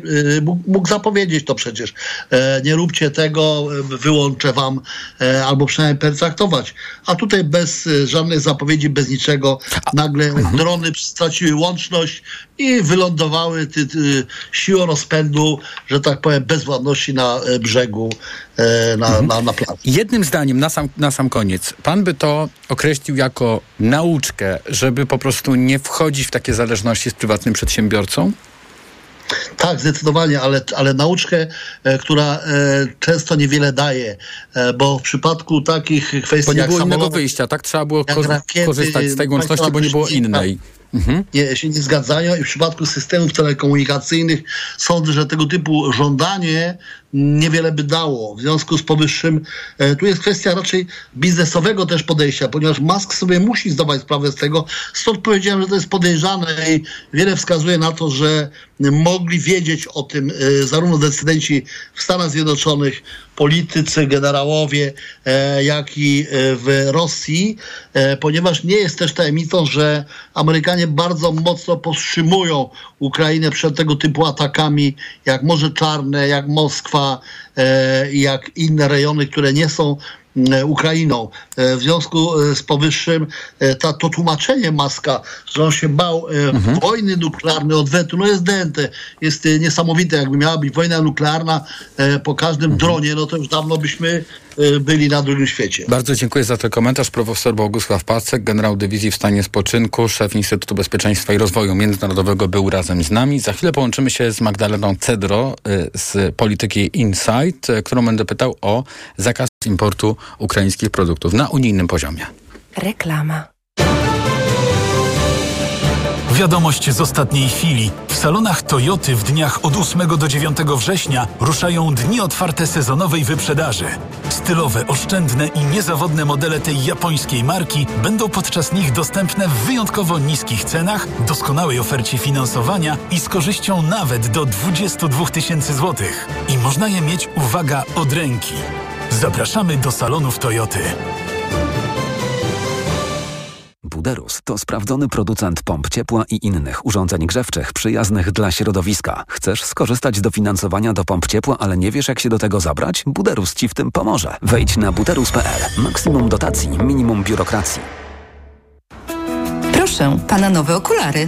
mógł, zapowiedzieć to przecież. E, nie róbcie tego, e, wyłączę wam, e, albo przynajmniej pertraktować. A tutaj bez e, żadnej zapowiedzi, bez niczego, nagle drony straciły łączność i wylądowały ty, ty, siłą rozpędu, że tak powiem, bezwładności na e, brzegu, e, na, na, na plaży. Jednym zdaniem, na sam, na sam koniec, pan by to określił jako nauczkę, żeby po prostu nie wchodzić w takie zależności z prywatnym przedsiębiorcą? Tak, zdecydowanie, ale, ale nauczkę, e, która e, często niewiele daje, e, bo w przypadku takich kwestii Bo nie jak było innego wyjścia, tak? Trzeba było jak ko- rakiety, korzystać z tej łączności, bo nie było myśliwca, innej. Mhm. nie, się nie zgadzają i w przypadku systemów telekomunikacyjnych sądzę, że tego typu żądanie niewiele by dało. W związku z powyższym e, tu jest kwestia raczej biznesowego też podejścia, ponieważ Musk sobie musi zdawać sprawę z tego. Stąd powiedziałem, że to jest podejrzane i wiele wskazuje na to, że mogli wiedzieć o tym e, zarówno decydenci w Stanach Zjednoczonych, politycy, generałowie, e, jak i e, w Rosji, e, ponieważ nie jest też tajemnicą, że Amerykanie bardzo mocno powstrzymują Ukrainę przed tego typu atakami, jak Morze Czarne, jak Moskwa, jak inne rejony, które nie są Ukrainą. E, W związku e, z powyższym e, ta, to tłumaczenie Maska, że on się bał e, wojny nuklearnej, odwetu, no jest dęte, jest e, niesamowite. Jakby miała być wojna nuklearna e, po każdym dronie, no to już dawno byśmy e, byli na drugim świecie. Bardzo dziękuję za ten komentarz. Profesor Bogusław Pacek, generał dywizji w stanie spoczynku, szef Instytutu Bezpieczeństwa i Rozwoju Międzynarodowego był razem z nami. Za chwilę połączymy się z Magdaleną Cedro z polityki Insight, którą będę pytał o zakaz importu ukraińskich produktów na unijnym poziomie. Reklama. Wiadomość z ostatniej chwili. W salonach Toyoty w dniach od 8 do 9 września ruszają dni otwarte sezonowej wyprzedaży. Stylowe, oszczędne i niezawodne modele tej japońskiej marki będą podczas nich dostępne w wyjątkowo niskich cenach, doskonałej ofercie finansowania i z korzyścią nawet do 22 tysięcy złotych. I można je mieć, uwaga, od ręki. Zapraszamy do salonów Toyoty. Buderus to sprawdzony producent pomp ciepła i innych urządzeń grzewczych przyjaznych dla środowiska. Chcesz skorzystać z dofinansowania do pomp ciepła, ale nie wiesz jak się do tego zabrać? Buderus Ci w tym pomoże. Wejdź na buderus.pl. Maksimum dotacji, minimum biurokracji. Proszę, pana nowe okulary.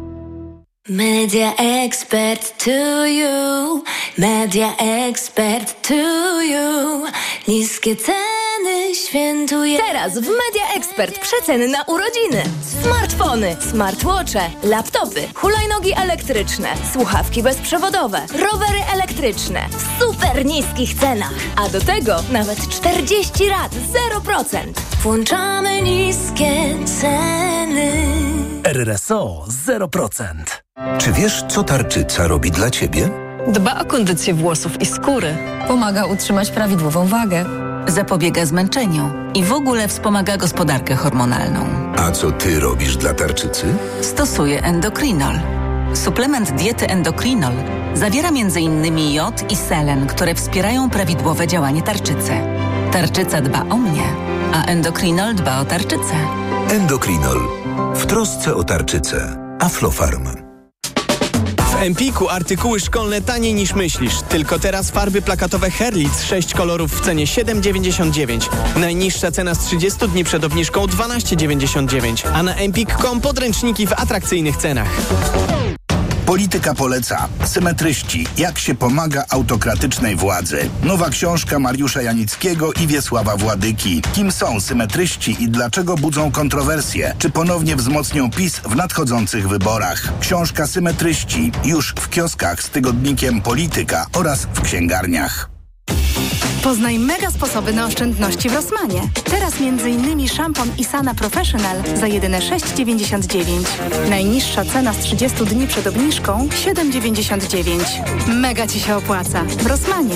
Media expert to you, media expert to you. Niskie ceny świętuje. Teraz w Media Expert przeceny na urodziny. Smartfony, smartwatche, laptopy, hulajnogi elektryczne, słuchawki bezprzewodowe, rowery elektryczne w super niskich cenach. A do tego nawet 40 lat 0%. Włączamy niskie ceny. RRSO 0%. Czy wiesz, co tarczyca robi dla ciebie? Dba o kondycję włosów i skóry. Pomaga utrzymać prawidłową wagę. Zapobiega zmęczeniu i w ogóle wspomaga gospodarkę hormonalną. A co ty robisz dla tarczycy? Stosuje endokrinol. Suplement diety endokrinol zawiera m.in. jod i selen, które wspierają prawidłowe działanie tarczycy. Tarczyca dba o mnie, a endokrinol dba o tarczycę. Endokrinol. W trosce o tarczycę. Aflofarm. Empiku artykuły szkolne taniej niż myślisz. Tylko teraz farby plakatowe Herlitz 6 kolorów w cenie 7,99. Najniższa cena z 30 dni przed obniżką 12,99. A na empik.com podręczniki w atrakcyjnych cenach. Polityka poleca. Symetryści. Jak się pomaga autokratycznej władzy. Nowa książka Mariusza Janickiego i Wiesława Władyki. Kim są symetryści i dlaczego budzą kontrowersje? Czy ponownie wzmocnią PiS w nadchodzących wyborach? Książka Symetryści już w kioskach z tygodnikiem Polityka oraz w księgarniach. Poznaj mega sposoby na oszczędności w Rosmanie. Teraz m.in. szampon Isana Professional za jedyne 6,99. Najniższa cena z 30 dni przed obniżką 7,99. Mega Ci się opłaca. W Rosmanie.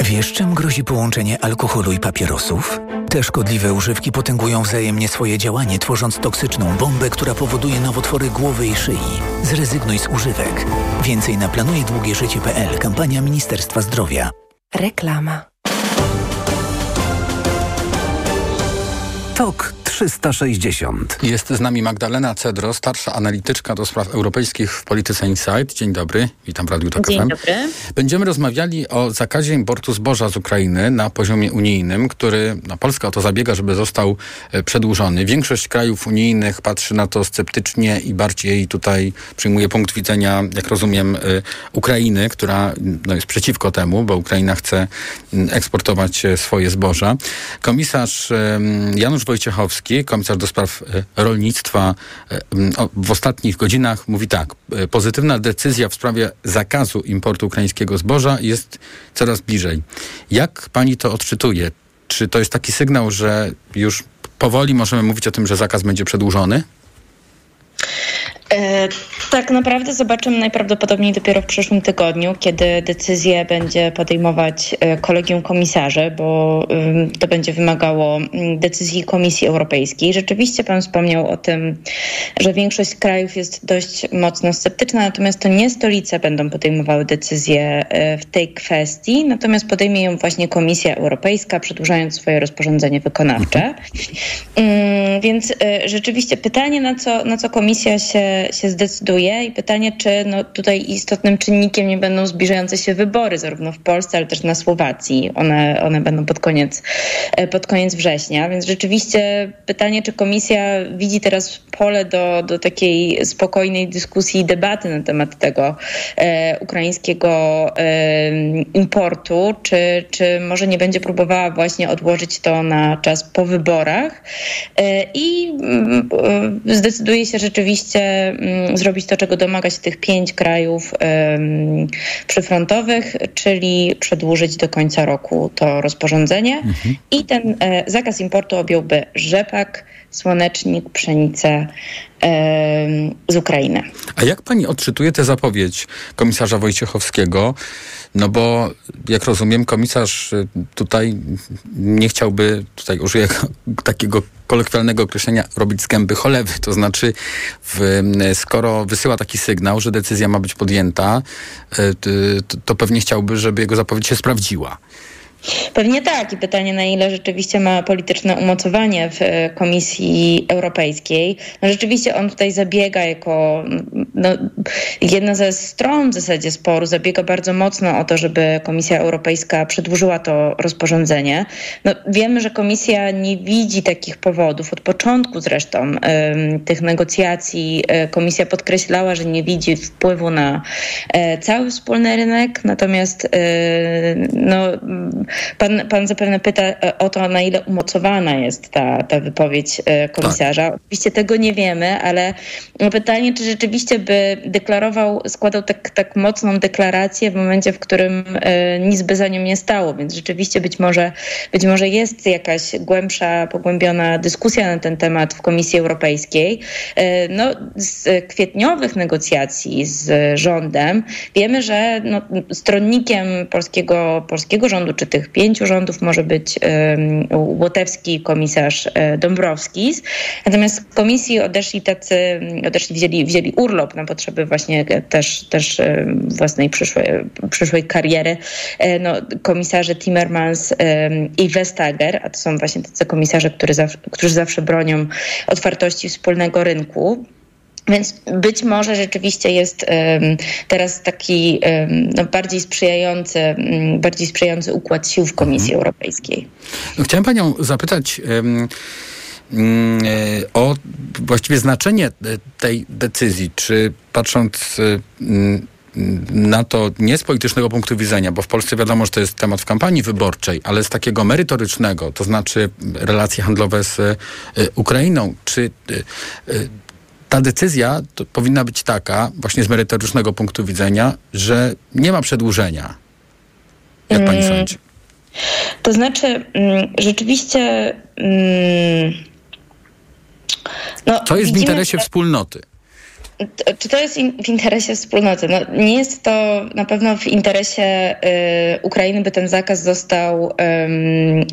Wiesz, czym grozi połączenie alkoholu i papierosów? Te szkodliwe używki potęgują wzajemnie swoje działanie, tworząc toksyczną bombę, która powoduje nowotwory głowy i szyi. Zrezygnuj z używek. Więcej na planujedługieżycie.pl. Kampania Ministerstwa Zdrowia. Reklama. TOK 360. Jest z nami Magdalena Cedro, starsza analityczka do spraw europejskich w Polityce Insight. Dzień dobry, witam w Radiu Tok Dzień FM. dobry. Będziemy rozmawiali o zakazie importu zboża z Ukrainy na poziomie unijnym, który no, Polska o to zabiega, żeby został e, przedłużony. Większość krajów unijnych patrzy na to sceptycznie i bardziej tutaj przyjmuje punkt widzenia, jak rozumiem, e, Ukrainy, która no, jest przeciwko temu, bo Ukraina chce m, eksportować e, swoje zboża. Komisarz Janusz Wojciechowski Komisarz do spraw e, rolnictwa, e, w ostatnich godzinach mówi tak. E, pozytywna decyzja w sprawie zakazu importu ukraińskiego zboża jest coraz bliżej. Jak pani to odczytuje? Czy to jest taki sygnał, że już powoli możemy mówić o tym, że zakaz będzie przedłużony? E, tak naprawdę zobaczymy najprawdopodobniej dopiero w przyszłym tygodniu, kiedy decyzję będzie podejmować e, kolegium komisarzy, bo to będzie wymagało decyzji Komisji Europejskiej. Rzeczywiście Pan wspomniał o tym, że większość krajów jest dość mocno sceptyczna, natomiast to nie stolice będą podejmowały decyzję e, w tej kwestii, natomiast podejmie ją właśnie Komisja Europejska, przedłużając swoje rozporządzenie wykonawcze. Mhm. Mm, więc rzeczywiście pytanie, na co, na co Komisja się się zdecyduje i pytanie, czy no, tutaj istotnym czynnikiem nie będą zbliżające się wybory, zarówno w Polsce, ale też na Słowacji. One, one będą pod koniec, e, pod koniec września, więc rzeczywiście pytanie, czy komisja widzi teraz pole do, do takiej spokojnej dyskusji i debaty na temat tego e, ukraińskiego e, importu, czy, czy może nie będzie próbowała właśnie odłożyć to na czas po wyborach e, i mm, e, zdecyduje się rzeczywiście zrobić to, czego domaga się tych pięć krajów przyfrontowych, czyli przedłużyć do końca roku to rozporządzenie. Mhm. I ten e, zakaz importu objąłby rzepak, słonecznik, pszenicę z Ukrainy. A jak pani odczytuje tę zapowiedź komisarza Wojciechowskiego? No bo jak rozumiem, komisarz y, tutaj nie chciałby, tutaj użyję takiego kolokwialnego określenia, robić z gęby cholewy. To znaczy, w, skoro wysyła taki sygnał, że decyzja ma być podjęta, y, to pewnie chciałby, żeby jego zapowiedź się sprawdziła. Pewnie tak i pytanie na ile rzeczywiście ma polityczne umocowanie w e, Komisji Europejskiej. No rzeczywiście on tutaj zabiega jako no, jedna ze stron w zasadzie sporu, zabiega bardzo mocno o to, żeby Komisja Europejska przedłużyła to rozporządzenie. No, wiemy, że Komisja nie widzi takich powodów. Od początku zresztą tych negocjacji e, Komisja podkreślała, że nie widzi wpływu na e, cały wspólny rynek, natomiast no, Pan, pan zapewne pyta e, o to, na ile umocowana jest ta, ta wypowiedź e, komisarza. Tak. Oczywiście tego nie wiemy, ale pytanie, czy rzeczywiście by deklarował, składał tak, tak mocną deklarację w momencie, w którym e, nic by za nią nie stało. Więc rzeczywiście być może, być może jest jakaś głębsza, pogłębiona dyskusja na ten temat w Komisji Europejskiej. No, z kwietniowych negocjacji z rządem wiemy, że no, stronnikiem polskiego, polskiego rządu, czy tych pięciu rządów może być Łotewski, komisarz e, Dąbrowski. Natomiast komisji odeszli tacy, odeszli, wzięli, wzięli urlop na potrzeby właśnie też, też własnej przyszłej, przyszłej kariery. E, no, komisarze Timmermans i Vestager, a to są właśnie tacy komisarze, którzy zawsze, którzy zawsze bronią otwartości wspólnego rynku. Więc być może rzeczywiście jest teraz taki no, bardziej sprzyjający, um, bardziej sprzyjający układ sił w Komisji mhm. Europejskiej. No, chciałem panią zapytać mm, o właściwie znaczenie e, tej decyzji. Czy patrząc mm, na to nie z politycznego punktu widzenia, bo w Polsce wiadomo, że to jest temat w kampanii wyborczej, ale z takiego merytorycznego, to znaczy relacje handlowe z e, Ukrainą, czy e, ta decyzja powinna być taka, właśnie z merytorycznego punktu widzenia, że nie ma przedłużenia. Jak pani mm, sądzi? To znaczy, mm, rzeczywiście. Mm, no, to jest widzimy, w interesie wspólnoty czy to jest in, w interesie wspólnoty? No, nie jest to na pewno w interesie y, Ukrainy, by ten zakaz został,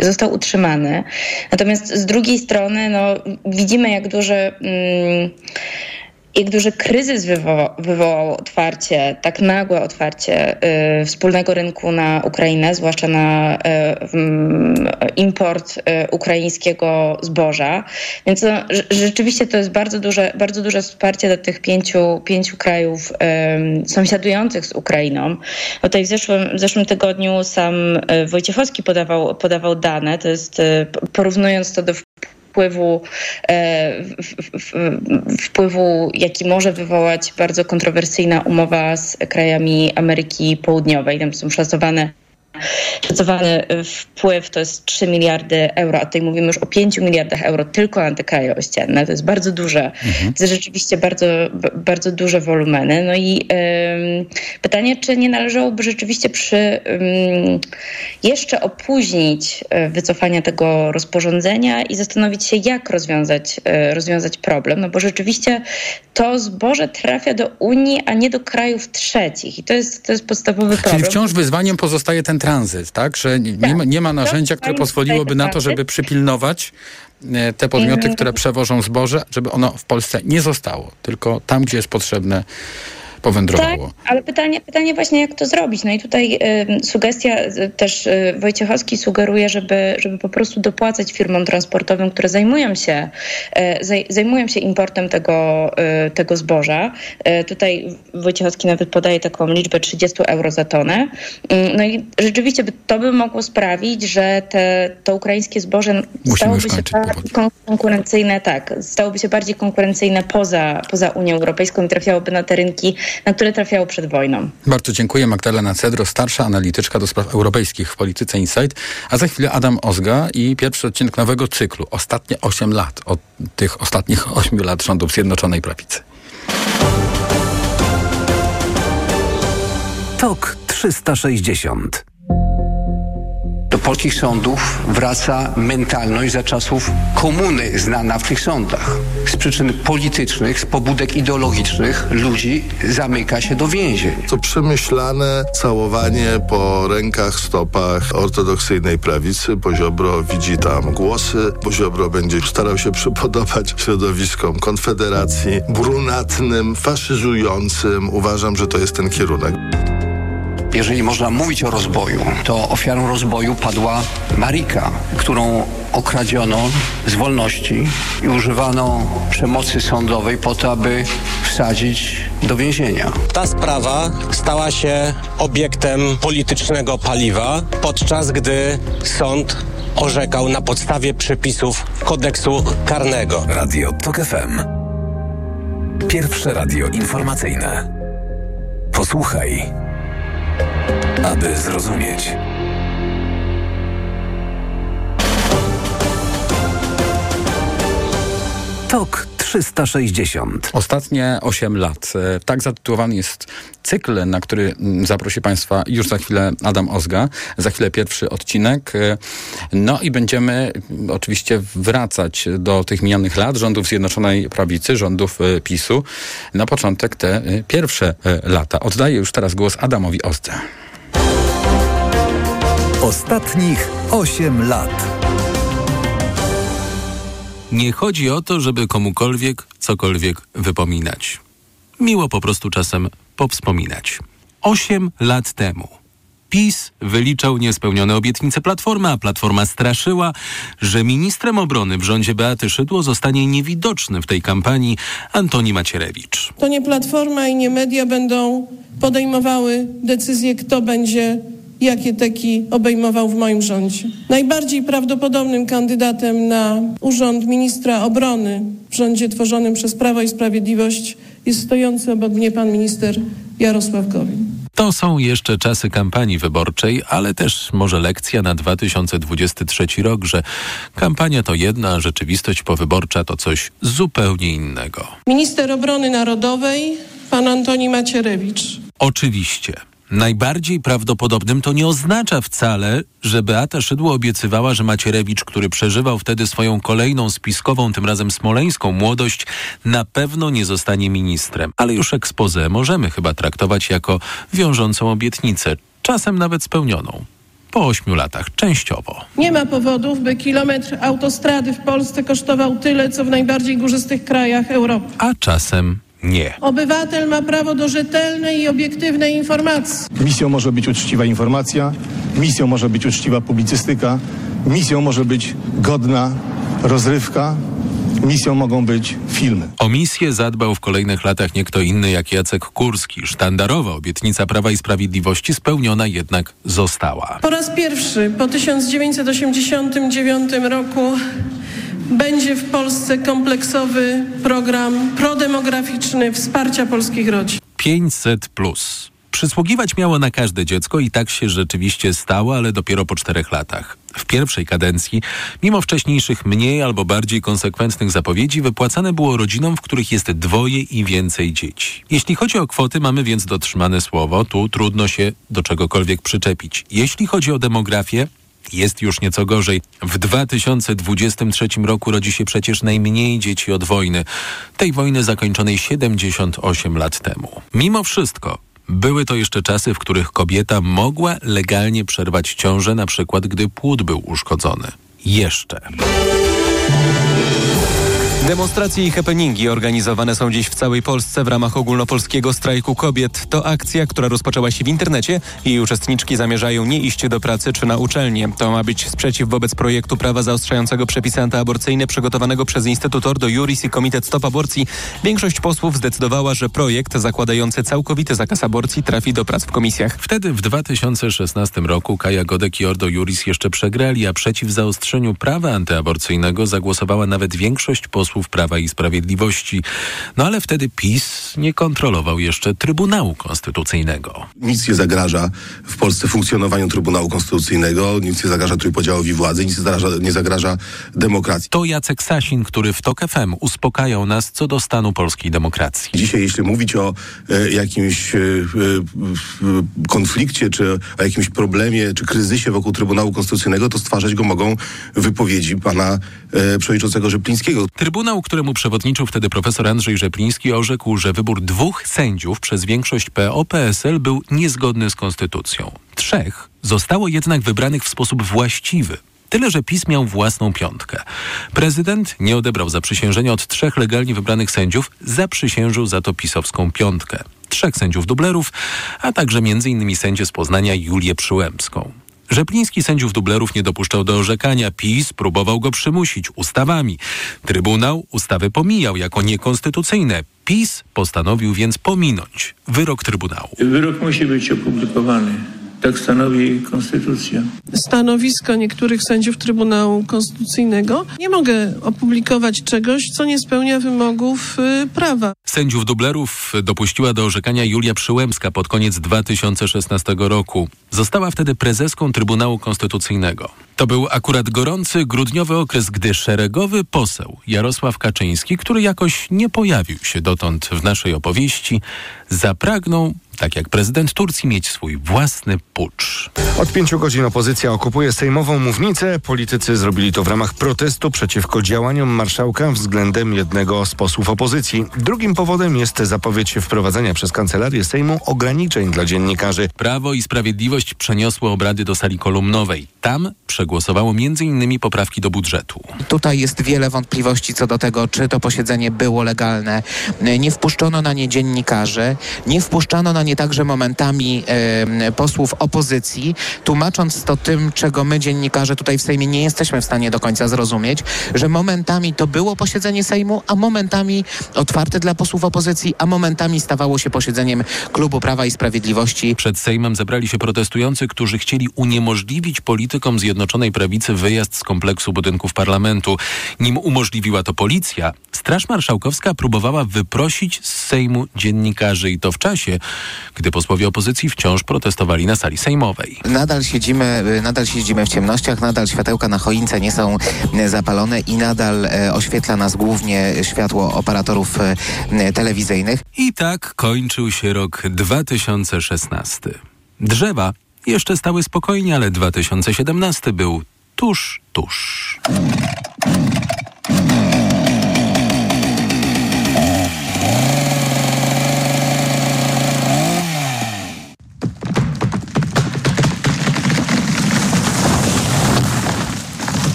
y, został utrzymany. Natomiast z drugiej strony no, widzimy, jak duże. Y, jak duży kryzys wywołał, wywołało otwarcie, tak nagłe otwarcie y, wspólnego rynku na Ukrainę, zwłaszcza na y, import y, ukraińskiego zboża. Więc no, rzeczywiście to jest bardzo duże, bardzo duże wsparcie dla tych pięciu, pięciu krajów y, sąsiadujących z Ukrainą. Tutaj w zeszłym, w zeszłym tygodniu sam y, Wojciechowski podawał, podawał dane, to jest y, porównując to do wpływu, e, wpływu, jaki może wywołać bardzo kontrowersyjna umowa z krajami Ameryki Południowej. Tam są szacowane szacowany wpływ to jest 3 miliardy euro, a tutaj mówimy już o 5 miliardach euro tylko na te kraje ościenne. To jest bardzo duże, mhm. to jest rzeczywiście bardzo, bardzo duże wolumeny. No i um, pytanie, czy nie należałoby rzeczywiście przy um, jeszcze opóźnić e, wycofanie tego rozporządzenia i zastanowić się, jak rozwiązać, e, rozwiązać problem, no bo rzeczywiście to zboże trafia do Unii, a nie do krajów trzecich i to jest, to jest podstawowy problem. Czyli wciąż wyzwaniem pozostaje ten tranzyt, tak? Że nie, tak. ma, nie ma narzędzia, które pozwoliłoby na to, żeby przypilnować e, te podmioty, mhm. które przewożą zboże, żeby ono w Polsce nie zostało, tylko tam, gdzie jest potrzebne, powędrowało. Tak, ale pytanie, pytanie właśnie, jak to zrobić? No i tutaj y, sugestia y, też y, Wojciechowski sugeruje, żeby, żeby po prostu dopłacać firmom transportowym, które zajmują się, y, zajmują się importem tego, y, tego zboża. Y, tutaj Wojciechowski nawet podaje taką liczbę 30 euro za tonę. no i rzeczywiście by, to by mogło sprawić, że te, to ukraińskie zboże Musimy stałoby się bardziej konkurencyjne, tak, stałoby się bardziej konkurencyjne poza, poza Unią Europejską i trafiałoby na te rynki na które trafiało przed wojną. Bardzo dziękuję. Magdalena Cedro, starsza analityczka do spraw europejskich w Polityce Insight, a za chwilę Adam Ozga i pierwszy odcinek nowego cyklu. Ostatnie 8 lat od tych ostatnich 8 lat rządów Zjednoczonej Prawicy. TOK 360 do polskich sądów wraca mentalność za czasów komuny znana w tych sądach. Z przyczyn politycznych, z pobudek ideologicznych ludzi zamyka się do więzień. To przemyślane całowanie po rękach, stopach ortodoksyjnej prawicy. Poziobro widzi tam głosy. Poziobro będzie starał się przypodobać środowiskom Konfederacji, brunatnym, faszyzującym. Uważam, że to jest ten kierunek. Jeżeli można mówić o rozboju, to ofiarą rozboju padła Marika, którą okradziono z wolności i używano przemocy sądowej po to, aby wsadzić do więzienia. Ta sprawa stała się obiektem politycznego paliwa, podczas gdy sąd orzekał na podstawie przepisów kodeksu karnego. Radio TOK FM. Pierwsze radio informacyjne. Posłuchaj aby zrozumieć. Tok 360. Ostatnie 8 lat. E, tak zatytułowany jest cykl, na który mm, zaprosi Państwa już za chwilę Adam Ozga. Za chwilę pierwszy odcinek. E, no i będziemy mm, oczywiście wracać do tych minionych lat rządów Zjednoczonej Prawicy, rządów e, PiSu. Na początek te pierwsze lata. Oddaję już teraz głos Adamowi Ozdze. Ostatnich 8 lat. Nie chodzi o to, żeby komukolwiek cokolwiek wypominać. Miło po prostu czasem powspominać. Osiem lat temu PiS wyliczał niespełnione obietnice Platformy, a Platforma straszyła, że ministrem obrony w rządzie Beaty Szydło zostanie niewidoczny w tej kampanii Antoni Macierewicz. To nie Platforma i nie media będą podejmowały decyzję, kto będzie jakie teki obejmował w moim rządzie. Najbardziej prawdopodobnym kandydatem na urząd ministra obrony w rządzie tworzonym przez Prawo i Sprawiedliwość jest stojący obok mnie pan minister Jarosław Gowin. To są jeszcze czasy kampanii wyborczej, ale też może lekcja na 2023 rok, że kampania to jedna, rzeczywistość powyborcza to coś zupełnie innego. Minister obrony narodowej, pan Antoni Macierewicz. Oczywiście. Najbardziej prawdopodobnym to nie oznacza wcale, że Beata Szydło obiecywała, że Macierewicz, który przeżywał wtedy swoją kolejną spiskową, tym razem smoleńską młodość, na pewno nie zostanie ministrem. Ale już ekspozę możemy chyba traktować jako wiążącą obietnicę, czasem nawet spełnioną po ośmiu latach, częściowo. Nie ma powodów, by kilometr autostrady w Polsce kosztował tyle, co w najbardziej górzystych krajach Europy. A czasem nie. Obywatel ma prawo do rzetelnej i obiektywnej informacji. Misją może być uczciwa informacja, misją może być uczciwa publicystyka, misją może być godna rozrywka, misją mogą być filmy. O misję zadbał w kolejnych latach nie kto inny jak Jacek Kurski. Sztandarowa obietnica Prawa i Sprawiedliwości spełniona jednak została. Po raz pierwszy po 1989 roku będzie w Polsce kompleksowy program prodemograficzny wsparcia polskich rodzin. 500 plus. Przysługiwać miało na każde dziecko i tak się rzeczywiście stało, ale dopiero po czterech latach. W pierwszej kadencji, mimo wcześniejszych mniej albo bardziej konsekwentnych zapowiedzi, wypłacane było rodzinom, w których jest dwoje i więcej dzieci. Jeśli chodzi o kwoty, mamy więc dotrzymane słowo, tu trudno się do czegokolwiek przyczepić. Jeśli chodzi o demografię, jest już nieco gorzej. W 2023 roku rodzi się przecież najmniej dzieci od wojny. Tej wojny zakończonej 78 lat temu. Mimo wszystko, były to jeszcze czasy, w których kobieta mogła legalnie przerwać ciążę, na przykład gdy płód był uszkodzony. Jeszcze. Demonstracje i happeningi organizowane są dziś w całej Polsce w ramach ogólnopolskiego strajku kobiet. To akcja, która rozpoczęła się w internecie i uczestniczki zamierzają nie iść do pracy czy na uczelnię. To ma być sprzeciw wobec projektu prawa zaostrzającego przepisy antyaborcyjne przygotowanego przez Instytut Ordo Juris i Komitet Stop Aborcji. Większość posłów zdecydowała, że projekt zakładający całkowity zakaz aborcji trafi do prac w komisjach. Wtedy w 2016 roku Kaja Godek i Ordo Juris jeszcze przegrali, a przeciw zaostrzeniu prawa antyaborcyjnego zagłosowała nawet większość posłów posłów Prawa i Sprawiedliwości. No ale wtedy PiS nie kontrolował jeszcze Trybunału Konstytucyjnego. Nic nie zagraża w Polsce funkcjonowaniu Trybunału Konstytucyjnego, nic nie zagraża trójpodziałowi władzy, nic nie zagraża, nie zagraża demokracji. To Jacek Sasin, który w TOK FM uspokajał nas co do stanu polskiej demokracji. Dzisiaj, jeśli mówić o e, jakimś e, e, konflikcie, czy o jakimś problemie, czy kryzysie wokół Trybunału Konstytucyjnego, to stwarzać go mogą wypowiedzi pana e, przewodniczącego Rzeplińskiego. Trybunał Trybunał, któremu przewodniczył wtedy profesor Andrzej Rzepliński, orzekł, że wybór dwóch sędziów przez większość PO-PSL był niezgodny z konstytucją. Trzech zostało jednak wybranych w sposób właściwy. Tyle, że PiS miał własną piątkę. Prezydent nie odebrał zaprzysiężenia od trzech legalnie wybranych sędziów, zaprzysiężył za to pisowską piątkę. Trzech sędziów dublerów, a także m.in. sędzię z Poznania Julię Przyłębską. Rzepliński sędziów dublerów nie dopuszczał do orzekania. PiS próbował go przymusić ustawami. Trybunał ustawy pomijał jako niekonstytucyjne. PiS postanowił więc pominąć wyrok Trybunału. Wyrok musi być opublikowany. Tak stanowi konstytucja. Stanowisko niektórych sędziów Trybunału Konstytucyjnego. Nie mogę opublikować czegoś, co nie spełnia wymogów y, prawa. Sędziów dublerów dopuściła do orzekania Julia Przyłębska pod koniec 2016 roku. Została wtedy prezeską Trybunału Konstytucyjnego. To był akurat gorący, grudniowy okres, gdy szeregowy poseł Jarosław Kaczyński, który jakoś nie pojawił się dotąd w naszej opowieści, zapragnął tak jak prezydent Turcji, mieć swój własny pucz. Od pięciu godzin opozycja okupuje sejmową mównicę. Politycy zrobili to w ramach protestu przeciwko działaniom marszałka względem jednego z posłów opozycji. Drugim powodem jest zapowiedź wprowadzenia przez kancelarię Sejmu ograniczeń dla dziennikarzy. Prawo i Sprawiedliwość przeniosło obrady do sali kolumnowej. Tam przegłosowało m.in. poprawki do budżetu. Tutaj jest wiele wątpliwości co do tego, czy to posiedzenie było legalne. Nie wpuszczono na nie dziennikarzy, nie wpuszczano na nie także momentami posłów opozycji, tłumacząc to tym, czego my dziennikarze tutaj w Sejmie nie jesteśmy w stanie do końca zrozumieć, że momentami to było posiedzenie Sejmu, a momentami otwarte dla posłów opozycji, a momentami stawało się posiedzeniem Klubu Prawa i Sprawiedliwości. Przed Sejmem zebrali się protestujący, którzy chcieli uniemożliwić politykom Zjednoczonej Prawicy wyjazd z kompleksu budynków parlamentu. Nim umożliwiła to policja, Straż Marszałkowska próbowała wyprosić z Sejmu dziennikarzy i to w czasie, gdy posłowie opozycji wciąż protestowali na sali sejmowej. Nadal siedzimy, nadal siedzimy w ciemnościach, nadal światełka na choince nie są e, zapalone i nadal e, oświetla nas głównie światło operatorów telewizyjnych. I tak kończył się rok 2016. Drzewa jeszcze stały spokojnie, ale 2017 był tuż, tuż.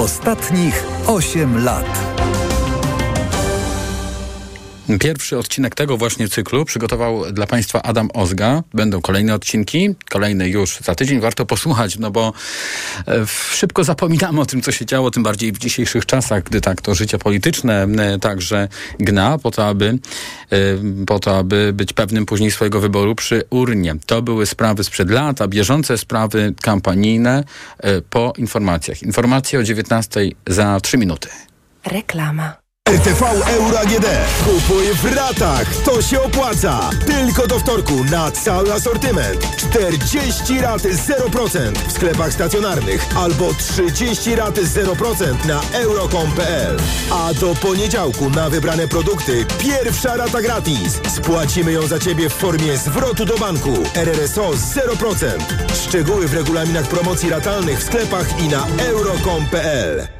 Ostatnich 8 lat. Pierwszy odcinek tego właśnie cyklu przygotował dla Państwa Adam Ozga. Będą kolejne odcinki, kolejne już za tydzień. Warto posłuchać, no bo e, szybko zapominamy o tym, co się działo, tym bardziej w dzisiejszych czasach, gdy tak to życie polityczne e, także gna po to, aby, e, po to, aby być pewnym później swojego wyboru przy urnie. To były sprawy sprzed lat, a bieżące sprawy kampanijne po informacjach. Informacje o 19 za 3 minuty. Reklama. RTV Euro AGD. Kupuj w ratach. To się opłaca. Tylko do wtorku na cały asortyment. 40 rat 0% w sklepach stacjonarnych albo 30 rat 0% na euro.com.pl. A do poniedziałku na wybrane produkty pierwsza rata gratis. Spłacimy ją za Ciebie w formie zwrotu do banku. RRSO 0%. Szczegóły w regulaminach promocji ratalnych w sklepach i na euro.com.pl.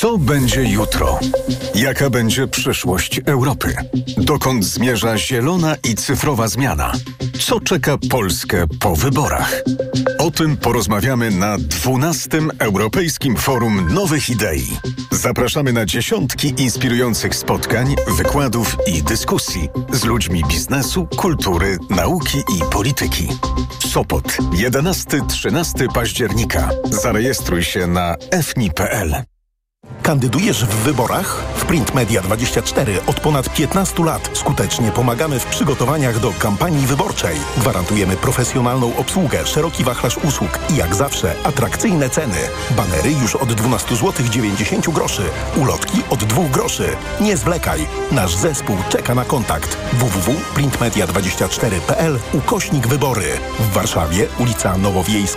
Co będzie jutro? Jaka będzie przyszłość Europy? Dokąd zmierza zielona i cyfrowa zmiana? Co czeka Polskę po wyborach? O tym porozmawiamy na 12. Europejskim Forum Nowych Idei. Zapraszamy na dziesiątki inspirujących spotkań, wykładów i dyskusji z ludźmi biznesu, kultury, nauki i polityki. Sopot 11-13 października. Zarejestruj się na fni.pl. Kandydujesz w wyborach? W Print Media 24 od ponad 15 lat skutecznie pomagamy w przygotowaniach do kampanii wyborczej. Gwarantujemy profesjonalną obsługę, szeroki wachlarz usług i jak zawsze atrakcyjne ceny. Banery już od 12 zł 90 groszy. Ulotki od 2 groszy. Nie zwlekaj. Nasz zespół czeka na kontakt. www.printmedia24.pl ukośnik wybory. W Warszawie ulica Nowowiejska